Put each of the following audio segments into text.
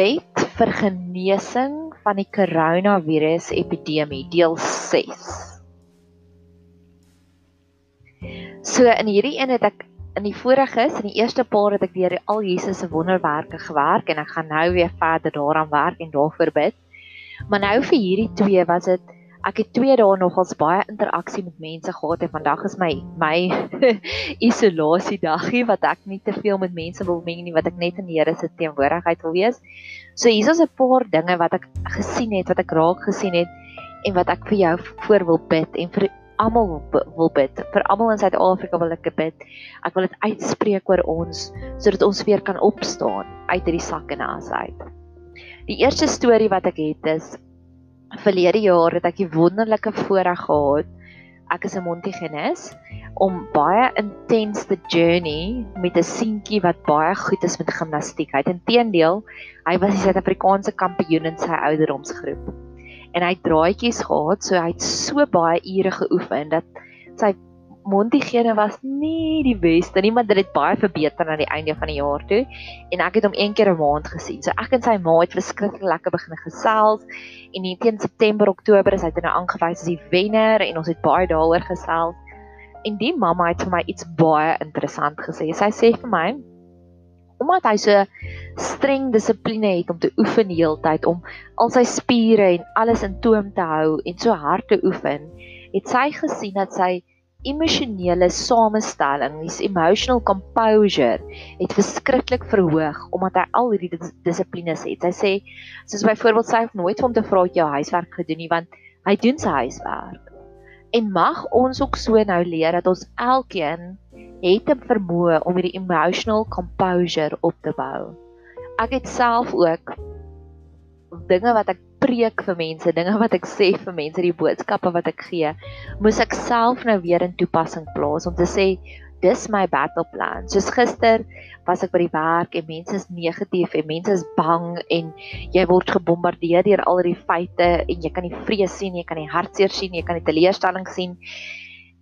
gebed vir genesing van die koronavirus epidemie deel 6. So in hierdie een het ek in die is in die eerste paar het ek deur al Jesus se wonderwerke gewerk en ek gaan nou weer verder daaraan werk en daarvoor bid. Maar nou vir hierdie twee was dit ek het twee dae nogals baie interaksie met mense gehad en vandag is my my isolasie dagie wat ek nie te veel met mense wil meng nie wat ek net in die Here se teenwoordigheid wil wees. So hier is 'n paar dinge wat ek gesien het, wat ek raak gesien het en wat ek vir jou voor wil bid en vir almal wil bid. Vir almal in Suid-Afrika wil ek bid. Ek wil dit uitspreek oor ons sodat ons weer kan opstaan uit hierdie sak en as uit. Die eerste storie wat ek het is verlede jaar het ek die wonderlike voorreg gehad. Ek is 'n Montigenes om baie intense te journey met 'n seentjie wat baie goed is met gimnastiek. Hy het inteendeel, hy was die Suid-Afrikaanse kampioen in sy ouderdomsgroep. En hy het draaitjies gehad, so hy het so baie ure geoefen dat sy Montigene was nie die beste nie, maar dit het baie verbeter na die einde van die jaar toe. En ek het hom een keer 'n maand gesien. So ek en sy ma het verskriklik lekker begin gesels en in teen September, Oktober is hy toe nou aangewys as die wenner en ons het baie daaroor gesels. En die mamma het vir my iets baie interessant gesê. Sy sê vir my omdat hy so streng dissipline het om te oefen die hele tyd om al sy spiere en alles in toom te hou en so hard te oefen, het sy gesien dat sy emosionele samestelling, his emotional composure het verskriklik verhoog omdat hy al hierdie dis dissiplines het. Hy sê soos byvoorbeeld sy het nooit vir hom te vra het jou huiswerk gedoen nie want hy doen sy huiswerk. En mag ons ook so nou leer dat ons elkeen het 'n vermoë om hierdie emotional composure op te bou. Ek het self ook dinge wat ek preek vir mense, dinge wat ek sê vir mense, die boodskappe wat ek gee, moes ek self nou weer in toepassing plaas om te sê dis my battle plan. Soos gister was ek by die werk en mense is negatief en mense is bang en jy word gebombardeer deur al die feite en jy kan die vrees sien, jy kan die hartseer sien, jy kan die teleurstelling sien.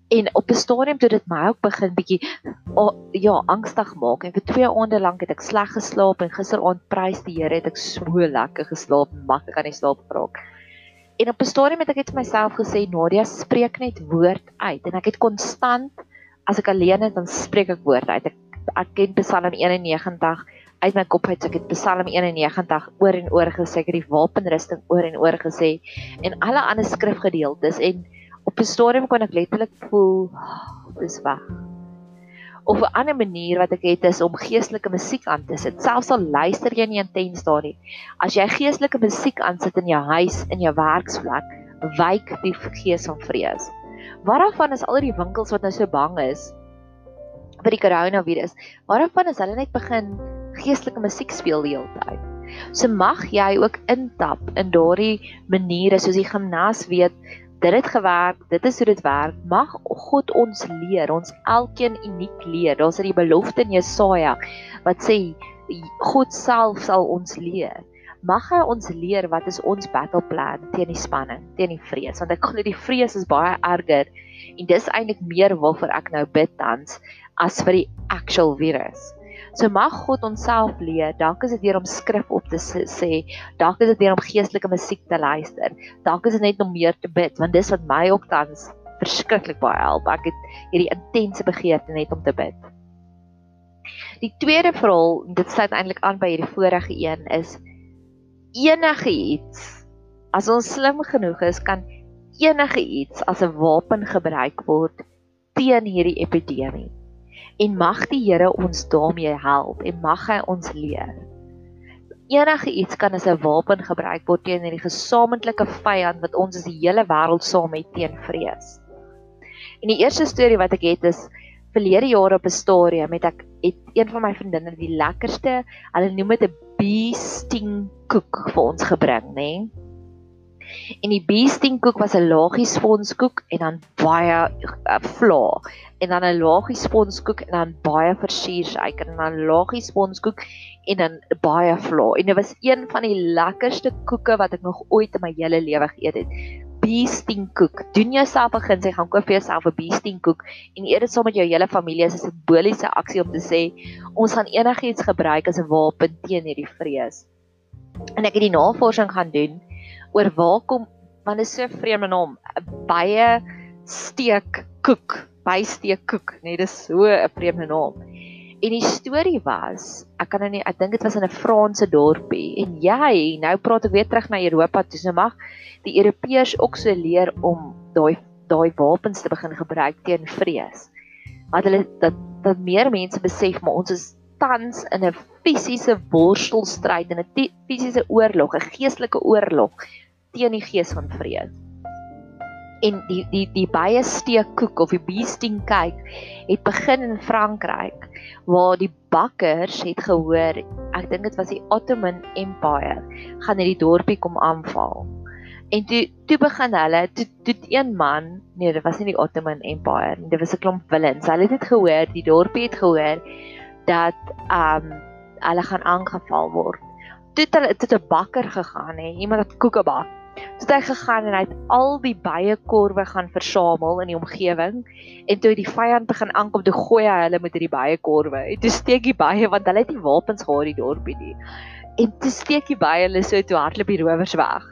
En op 'n stadium toe dit my ook begin bietjie oh, ja, angstig maak en vir 2 aande lank het ek sleg geslaap en gisteraand prys die Here het ek so lekker geslaap, mak ek kan nie slaap raak. En op 'n stadium het ek net vir myself gesê Nadia spreek net woord uit en ek het konstant as ek alleen is dan spreek ek woord uit. Ek ek ken Psalm 91 uit my kop uit. Ek het Psalm 91 oor en oor gesê, ek het die wapenrusting oor en oor gesê en alle ander skrifgedeeltes en op 'n stadium kon ek letterlik voel dis weg. Of 'n ander manier wat ek het is om geestelike musiek aan te sit. Selfs al luister jy nie intens daarin. As jy geestelike musiek aansit in jou huis, in jou werksplek, wyk die gees van vrees. Waarvan is al die winkels wat nou so bang is vir die koronavirus? Waarvan is hulle net begin geestelike musiek speel die hele tyd? So mag jy ook intap in daardie maniere soos die gimnas weet dit het gewerk, dit is hoe dit werk. Mag God ons leer, ons elkeen uniek leer. Daar's 'n belofte in Jesaja wat sê God self sal ons leer. Mag hy ons leer wat is ons battle plan teen die spanning, teen die vrees, want ek glo die vrees is baie erger en dis eintlik meer waarvoor ek nou bid tans as vir die actual virus. So mag God onsself leer. Dalk is dit deur om skrif op te sê, dalk is dit deur om geestelike musiek te luister. Dalk is dit net om meer te bid, want dis wat my ook tans verskriklik baie help. Ek het hierdie intense begeerte net om te bid. Die tweede verhaal, dit sluit eintlik aan by hierdie vorige een is enige iets as ons slim genoeg is kan enige iets as 'n wapen gebruik word teen hierdie epidemie en mag die Here ons daarmee help en mag hy ons leer. Enige iets kan as 'n wapen gebruik word teen hierdie gesamentlike vyand wat ons as die hele wêreld saam het teen vrees. En die eerste storie wat ek het is verlede jaar op 'n stadium met ek het een van my vriendinne die lekkerste, hulle noem dit 'n bee sting koek vir ons gebring, nê? Nee? En die beesting koek was 'n laagie sponskoek en dan baie uh, vla en dan 'n laagie sponskoek en dan baie versuursuiker en dan laagie sponskoek en dan baie vla. En dit was een van die lekkerste koeke wat ek nog ooit in my hele lewe geëet het. Beesting koek. Doen jouself 'n guns, jy gaan koop vir jouself 'n beesting koek en eet dit saam met jou hele familie as 'n simboliese aksie om te sê ons gaan enigiets gebruik as 'n wapen teen hierdie vrees. En ek het die navorsing gaan doen oor waar kom want is so 'n vreemde naam, 'n baie steek koek, bysteek koek, nee, dis so 'n vreemde naam. En die storie was, ek kan nou nie, ek dink dit was in 'n Franse dorpie en jy, nou praat ek weer terug na Europa toe, so mag die Europeërs ook so leer om daai daai wapens te begin gebruik teen vrees. Want hulle dat dat meer mense besef maar ons is tans in 'n fisiese worstelstryd en 'n fisiese oorlog, 'n geestelike oorlog teen die gees van vrees. En die die die baie steekkoek of die beasting cake het begin in Frankryk waar die bakkers het gehoor, ek dink dit was die Ottoman Empire, gaan hierdie dorpie kom aanval. En toe toe begin hulle, toe toe een man, nee, dit was nie die Ottoman Empire nie, dit was 'n klomp villains. Hulle het dit gehoor, die dorpie het gehoor dat um hulle gaan aangeval word. Toe het hulle tot 'n bakker gegaan, hè, iemand wat koeke bak het hy gegaan en hy het al die baie korwe gaan versamel in die omgewing en toe die vyand begin aankom te gooi hy hulle met hierdie baie korwe. En toe steek die baie want hulle het nie wapens gehad die dorpie nie. En toe steek die baie hulle so toe hardloop die rowers weg.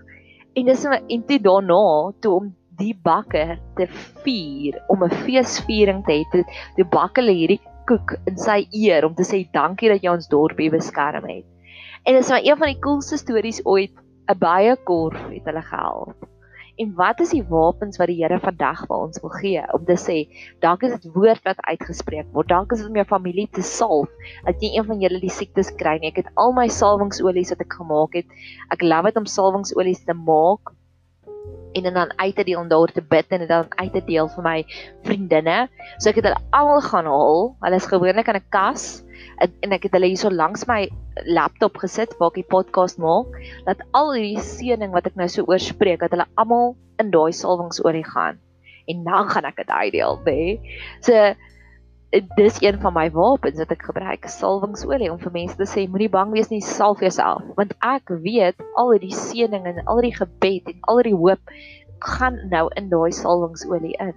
En dis en toe daarna toe om die bakker te vier om 'n feesviering te hê, toe, toe bak hulle hierdie koek in sy eer om te sê dankie dat jy ons dorpie beskerm het. En dit is maar een van die coolste stories ooit 'n baie korf het hulle gehelp. En wat is die wapens wat die Here vandag vir ons wil gee om te sê, dalk is dit woord wat uitgespreek word, dalk is dit om jou familie te salf, dat jy een van julle die siektes kry nie. Ek het al my salwingsolies wat ek gemaak het. Ek love dit om salwingsolies te maak en dan uit te deel en daar te bid en dan uit te deel vir my vriendinne. So ek het hulle almal gaan haal. Hulle is gewoonlik in 'n kas en, en ek het hulle hierso langs my laptop gesit waar ek die podcast maak dat al hierdie seëning wat ek nou so oorspreek dat hulle almal in daai salwingsolie gaan en dan gaan ek dit uitdeel nê so dis een van my wapens wat ek gebruik salwingsolie om vir mense te sê moenie bang wees nie salf jouself. Want ek weet al hierdie seëning en al hierdie gebed en al hierdie hoop gaan nou in daai salwingsolie in.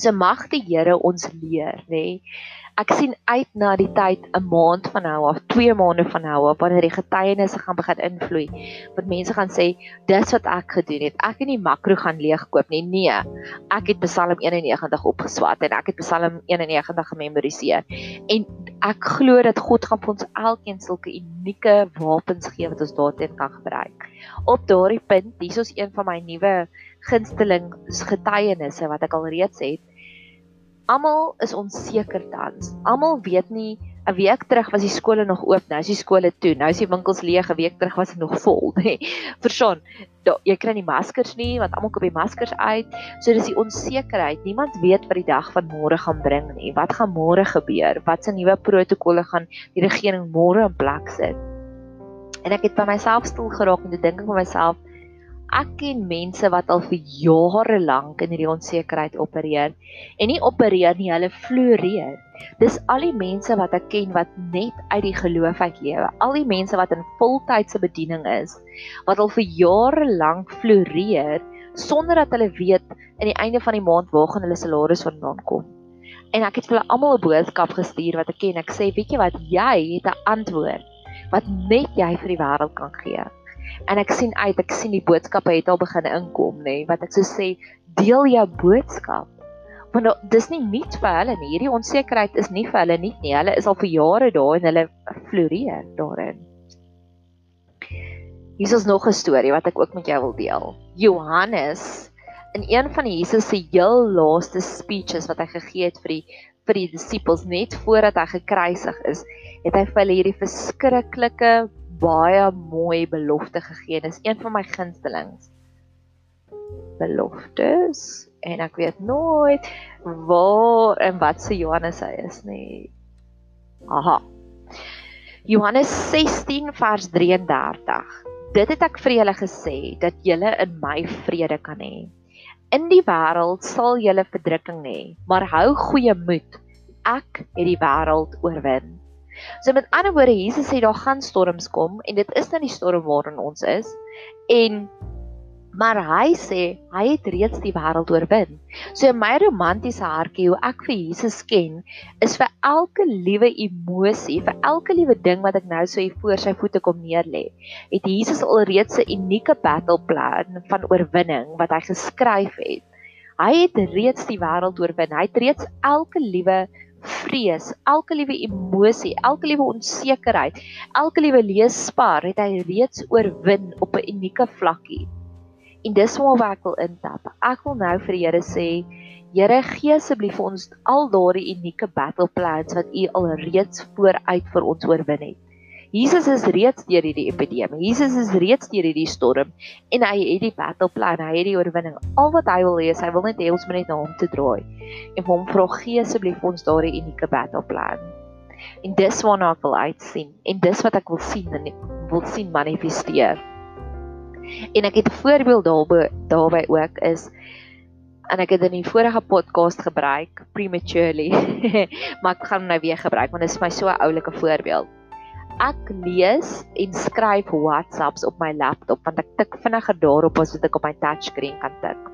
So mag die Here ons leer nê ek sien uit na die tyd 'n maand van nou af, 2 maande van nou af wanneer die getuienisse gaan begin invloei. Wat mense gaan sê, dis wat ek gedoen het. Ek het nie makro gaan leegkoop nie. Nee. Ek het Psalm 91 opgeswat en ek het Psalm 91 gememoriseer. En ek glo dat God gaan vir ons elkeen sulke unieke wapens gee wat ons daarteen kan gebruik. Op daardie punt, hier is een van my nuwe gunsteling getuienisse wat ek al reeds het almal is onseker tans. Almal weet nie 'n week terug was die skole nog oop, nou is die skole toe. Nou is die winkels leeg, 'n week terug was dit nog vol, nê. Verstaan? Jy kry nie maskers nie want almal koop die maskers uit. So dis die onsekerheid. Niemand weet wat die dag van môre gaan bring nie. Wat gaan môre gebeur? Wat se nuwe protokolle gaan die regering môre in plek sit? En ek het by myself stil geraak en te dink ek vir myself, ek ken mense wat al vir jare lank in hierdie onsekerheid opereer en nie opereer nie, hulle floreer. Dis al die mense wat ek ken wat net uit die geloof uit lewe. Al die mense wat in voltydse bediening is, wat al vir jare lank floreer sonder dat hulle weet in die einde van die maand waar gaan hulle salaris vandaan kom. En ek het vir hulle almal 'n boodskap gestuur wat ek ken. Ek sê, weet jy wat, jy het 'n antwoord wat net jy vir die wêreld kan gee en ek sien uit ek sien die boodskappe het al begin inkom nê nee, wat ek so sê deel jou boodskap. Want dis nie nuut vir hulle nie. Hierdie onsekerheid is nie vir hulle nie nie. Hulle is al vir jare daar en hulle floreer daarin. Hier is nog 'n storie wat ek ook met jou wil deel. Johannes in een van Jesus se heel laaste speeches wat hy gegee het vir die vir die disippels net voordat hy gekruisig is het hy vir hulle hierdie verskriklike baie mooi belofte gegee. Dis een van my gunstelings. Beloftes en ek weet nooit waar en wat se Johannes hy is nie. Aha. Johannes 16 vers 33. Dit het ek vir julle gesê dat julle in my vrede kan hê. In die wêreld sal julle verdrukking hê, maar hou goeie moed. Ek het die wêreld oorwin. So met ander woorde, Jesus sê daar gaan storms kom en dit is nou die storm waarin ons is. En Maar hy sê hy het reeds die wêreld oorwin. So my romantiese hartjie hoe ek vir Jesus ken, is vir elke liewe emosie, vir elke liewe ding wat ek nou so hier voor sy voete kom neerlê, het Jesus alreeds 'n unieke battle plan van oorwinning wat hy geskryf het. Hy het reeds die wêreld oorwin. Hy het reeds elke liewe vrees, elke liewe emosie, elke liewe onsekerheid, elke liewe leespaar het hy reeds oorwin op 'n unieke vlakkie. En dis waar ek wil intap. Ek wil nou vir die Here sê, Here gee asseblief vir ons al daardie unieke battle plans wat U al reeds vooruit vir ons oorwin het. Jesus is reeds deur hierdie epidemie. Jesus is reeds deur hierdie storm en hy het die battle plan, hy het die oorwinning. Al wat hy wil hê is hy wil net hê ons moet net na hom toe draai. En hom vra gee asseblief ons daardie unieke battle plan. En dis waarna ek wil uitsien en dis wat ek wil sien en wil sien manifesteer. En ek het 'n voorbeeld daarby daarby ook is en ek het in die vorige podcast gebruik prematurely. maar ek gaan hom nou weer gebruik want dit is my so 'n oulike voorbeeld. Ek lees en skryf WhatsApps op my laptop want ek tik vinniger daarop as wat ek op my touchscreen kan tik.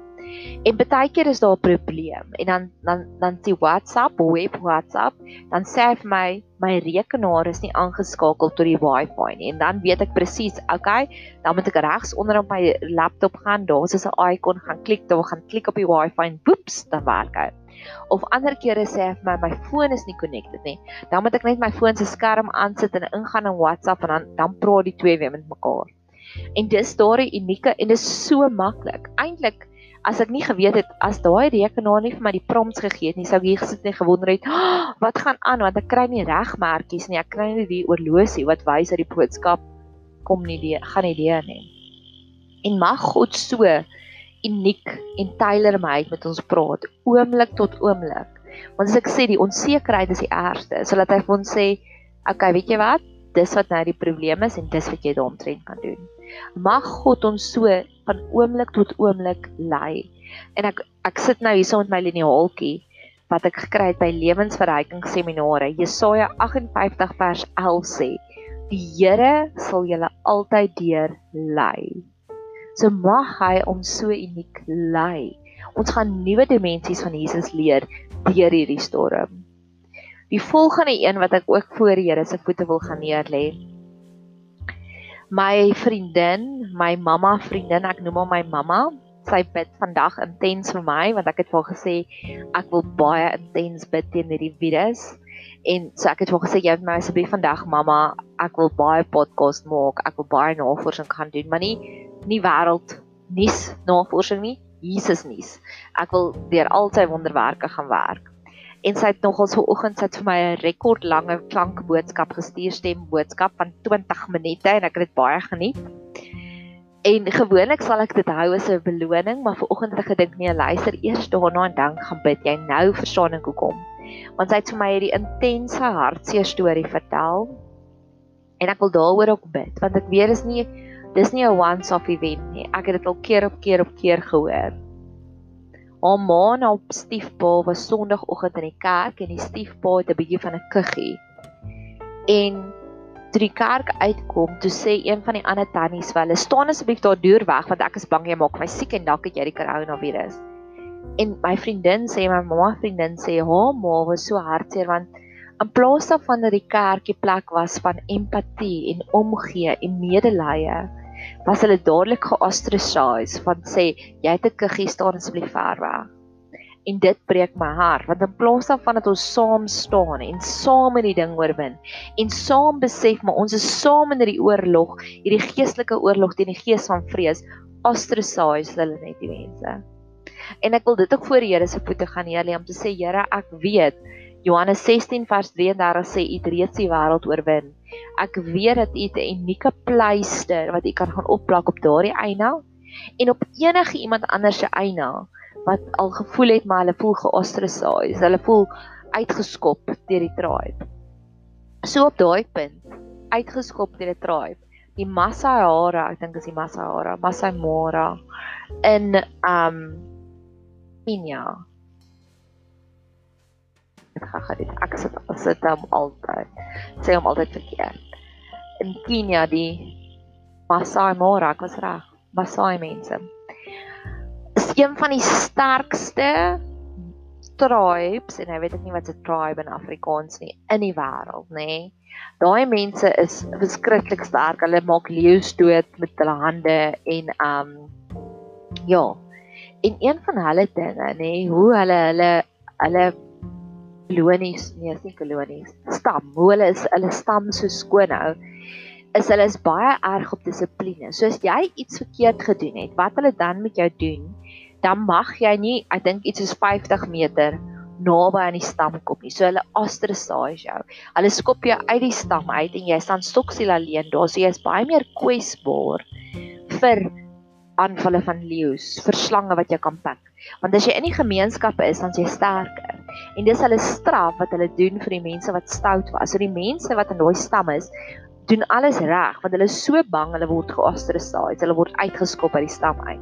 En baie keer is daar 'n probleem en dan dan dan sien WhatsApp, web WhatsApp, dan sê hy vir my my rekenaar is nie aangeskakel tot die Wi-Fi nie. En dan weet ek presies, okay, dan moet ek regs onder op my laptop gaan, daar's 'n icon, gaan klik, dan gaan klik op die Wi-Fi en boeps, dan werk hy. Of ander kere sê hy vir my my foon is nie connected nie. Dan moet ek net my foon se skerm aansit en ingaan in WhatsApp en dan dan praat die twee weer met mekaar. En dis daardie unieke en dit is so maklik. Eintlik as ek nie geweet het as daai rekenaar nie vir my die prompts gegee het nie, sou ek hier gesit en gewonder het, oh, wat gaan aan want ek kry nie regmerkies nie. Ek kry nie die oorlosie wat wys dat die boodskap kom nie die gaan nie leer nie. En mag God so uniek en tailor-made met ons praat oomblik tot oomblik. Want as ek sê die onsekerheid is die ergste, sodat hy vir ons sê, okay, weet jy wat? Dis wat nou die probleem is en dis wat jy daaromtrent kan doen. Mag God ons so van oomblik tot oomblik lei. En ek ek sit nou hier saam met my liniaaltjie wat ek gekry het by lewensverryking seminare. Jesaja 58 vers 11 sê: "Die Here sal julle altyd deur lei." So mag hy ons so uniek lei. Ons gaan nuwe dimensies van Jesus leer deur hierdie storm. Die volgende een wat ek ook voor die Here se voete wil gaan neerlê, my vriendin, my mamma vriendin, ek noem haar my mamma. Sy bid vandag intens vir my want ek het vir haar gesê ek wil baie intens bid teen hierdie virus. En so ek het vir haar gesê jy moet my asseblief vandag mamma, ek wil baie podcast maak, ek wil baie navorsing gaan doen, maar nie nie wêreld nuus navorsing nie, Jesus nuus. Ek wil deur al sy wonderwerke gaan werk en sy het nogal so oggend sit vir my 'n rekordlange klankboodskap gestuur stem boodskap van 20 minute en ek het dit baie geniet. En gewoonlik sal ek dit hou as 'n beloning, maar vir oggend het ek gedink nee, luister eers daarna en dan gaan bid jy nou verstaan ek hoekom. Want sy het vir my hierdie intense hartseer storie vertel. En ek wil daaroor ook bid want ek weet dis nie dis nie 'n once off event nie. Ek het dit al keer op keer op keer gehoor. Haar ma en haar stiefpa was Sondagoggend in die kerk en die stiefpa het 'n bietjie van 'n kuggie. En toe die kerk uitkom, toe sê een van die ander tannies vir hulle: "Staan asseblief daar deur weg want ek is bang jy maak my siek en dalk het jy die koronavirus." En my vriendin sê my mamma vriendin sê haar ma was so hartseer want in plaas daarvan dat die kerkie plek was van empatie en omgee en medelee, was hulle dadelik geostracise van sê jy het 'n kuggie staan asseblief ver weg. En dit breek my hart want in plaas daarvan dat ons saam staan en saam met die ding oorwin en saam besef maar ons is saam in hierdie oorlog, hierdie geestelike oorlog teen die gees van vrees, ostracise hulle net die mense. En ek wil dit ook voor die Here se voete gaan neerlê om te sê Here, ek weet Johannes 16 vers 33 sê u het reeds die wêreld oorwin. Ek weet dat u 'n unieke pleister wat u kan gaan opplak op daardie eina en op enige iemand anders se eina wat al gevoel het maar hulle voel geostracise, hulle voel uitgeskop deur die tribe. So op daai punt, uitgeskop deur die tribe. Die Masahara, ek dink is die Masahara, Masai Mara in um Kenia dit gaan dit ek sit sit hom altyd sê hom altyd verkeerd in Kenia die Masai Mara ek was reg Masai mense een van die sterkste tribes en ek weet nie wat 'n tribe in Afrikaans nie in die wêreld, nê. Daai mense is verskriklik sterk. Hulle maak leeu's dood met hulle hande en um ja. En een van hulle dinge, nê, hoe hulle hulle hulle kolonies, nee, is nie kolonies, stam, hoe hulle is hulle stam so skoon hou is hulle is baie erg op dissipline. So as jy iets verkeerd gedoen het, wat hulle dan met jou doen, dan mag jy nie, ek dink iets soos 50 meter naby aan die stam kom nie. So hulle ostracise jou. Hulle skop jou uit die stam uit en jy staan stoksiel alleen daar. So jy is baie meer kwesbaar vir aanvalle van leeu's, vir slange wat jou kan pik. Want as jy in die gemeenskappe is, dan jy sterker. En dis hulle straf wat hulle doen vir die mense wat stout was. So die mense wat in daai stam is, doen alles reg want hulle is so bang hulle word geostracise, hulle word uitgeskop uit die stam uit.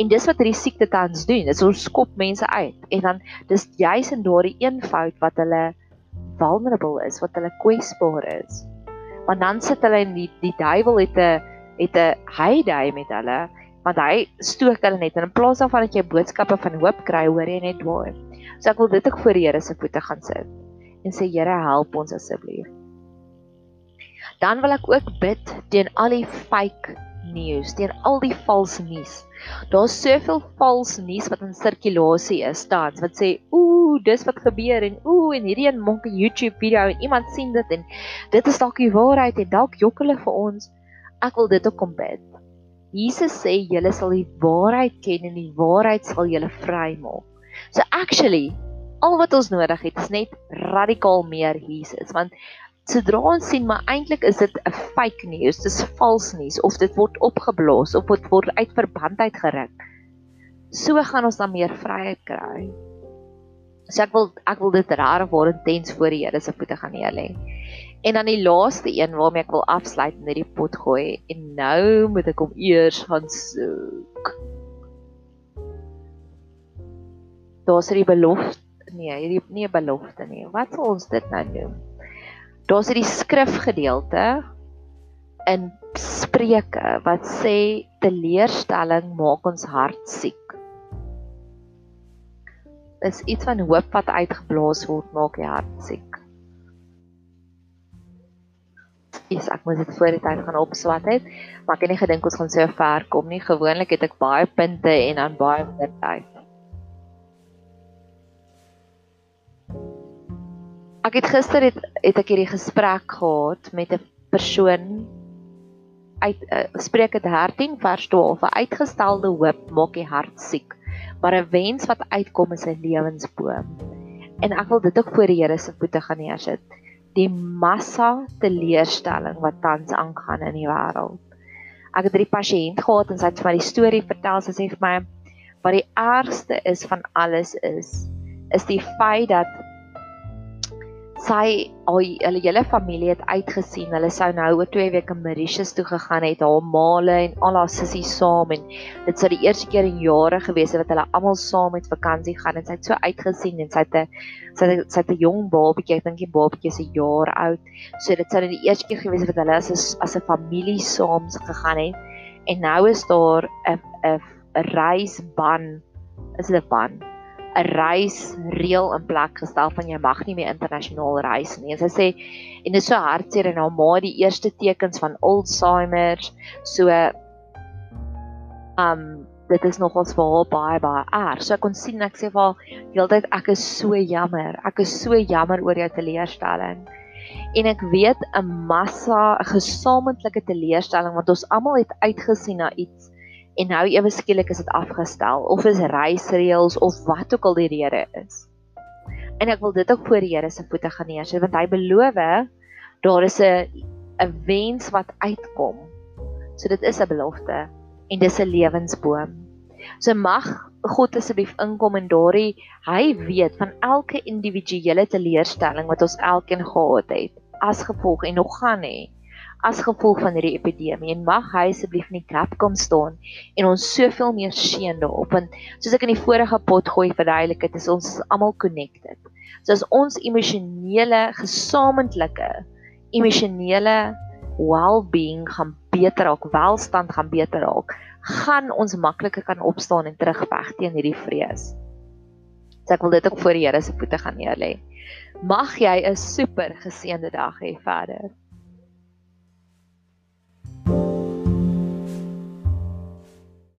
En dis wat hierdie siekte tans doen, is ons skop mense uit en dan dis juis in daardie een fout wat hulle vulnerable is, wat hulle kwesbaar is. Want dan sit hulle in die die duiwel het 'n het 'n heidey met hulle want hy stook hulle net en in plaas daarvan dat jy boodskappe van hoop kry, hoor jy net waar. So ek wil dit ook voor die Here se voete gaan sit en sê Here help ons asseblief. Dan wil ek ook bid teen al die fake nuus, teen al die vals nuus. Daar's soveel vals nuus wat in sirkulasie is tans wat sê ooh, dis wat gebeur en ooh en hierdie een maak 'n YouTube video en iemand sien dit en dit is dalk die waarheid en dalk jok hulle vir ons. Ek wil dit ook kom bid. Jesus sê julle sal die waarheid ken en die waarheid sal julle vrymaak. So actually, al wat ons nodig het is net radikaal meer Jesus want sodra ons sien maar eintlik is dit 'n fake news, dis vals nuus of dit word opgeblaas of dit word uit verband uitgeruk. So gaan ons dan meer vryheid kry. So ek wil ek wil dit rare waar intens voor die Here se voete gaan neer lê. En dan die laaste een waarmee ek wil afsluit in hierdie pot gooi en nou moet ek hom eers gaan soek. Daar's hierdie belofte, nee, hierdie nie 'n belofte nie. Wat sal ons dit nou noem? Daar's hierdie skrifgedeelte in Spreuke wat sê teleurstelling maak ons hart siek. Dis iets van hoop wat uitgeblaas word maak die hart siek. Is ek moet dit voor die tyd gaan opswat het, maar ek het nie gedink ons gaan so ver kom nie. Gewoonlik het ek baie punte en dan baie minder tyd. Ek het gister het het ek hierdie gesprek gehad met 'n persoon uit uh, Spreuke 13 vers 12. 'n Uitgestelde hoop maak die hart siek, maar 'n wens wat uitkom is 'n lewensboom. En ek wil dit ook voor die Here se voete gaan neersit. Die massa teleurstelling wat tans aangaan in die wêreld. Ek het 'n pasiënt gehad en sy het vir my die storie vertel. Sy sê vir my wat die ergste is van alles is is die feit dat sy al hulle hele familie het uitgesien. Hulle sou nou oor 2 weke Mauritius toe gegaan het, haar maale en al haar sissies saam en dit sou die eerste keer in jare gewees het wat hulle almal saam met vakansie gaan en sy het so uitgesien en sy het 'n sy het sy het 'n jong babatjie, ek dink die babatjie is 'n jaar oud. So dit sou die eerste keer gewees het wat hulle as as 'n familie saam gegaan het. En nou is daar 'n 'n 'n reisban. Is dit 'n ban? 'n reisreël in plek gestel van jy mag nie meer internasionaal reis nie. En sy sê en dit is so hartseer en haar ma die eerste tekens van Alzheimer. So um dit is nogals vir haar baie baie erg. So ek kon sien ek sê vir haar heeltyd ek is so jammer. Ek is so jammer oor jou teleurstelling. En ek weet 'n massa 'n gesamentlike teleurstelling want ons almal het uitgesien na iets en nou ewe skielik is dit afgestel of is reisreëls of wat ook al die rede is. En ek wil dit ook voor die Here se voete gaan neersit want hy beloof daar is 'n 'n wens wat uitkom. So dit is 'n belofte en dis 'n lewensboom. So mag God asseblief inkom en daardie hy weet van elke individuele teleurstelling wat ons elkeen gehad het as gevolg en nog gaan hê as gevolg van hierdie epidemie en mag hy asseblief in die gap kom staan en ons soveel meer seën daarop want soos ek in die vorige pot gooi verduidelik het is ons almal connected. So as ons emosionele gesamentlike emosionele well-being gaan beter raak, welstand gaan beter raak, gaan ons makliker kan opstaan en terugveg teen hierdie vrees. So ek wil dit ook voor die Here se voete gaan neerlê. Mag jy 'n super geseënde dag hê verder.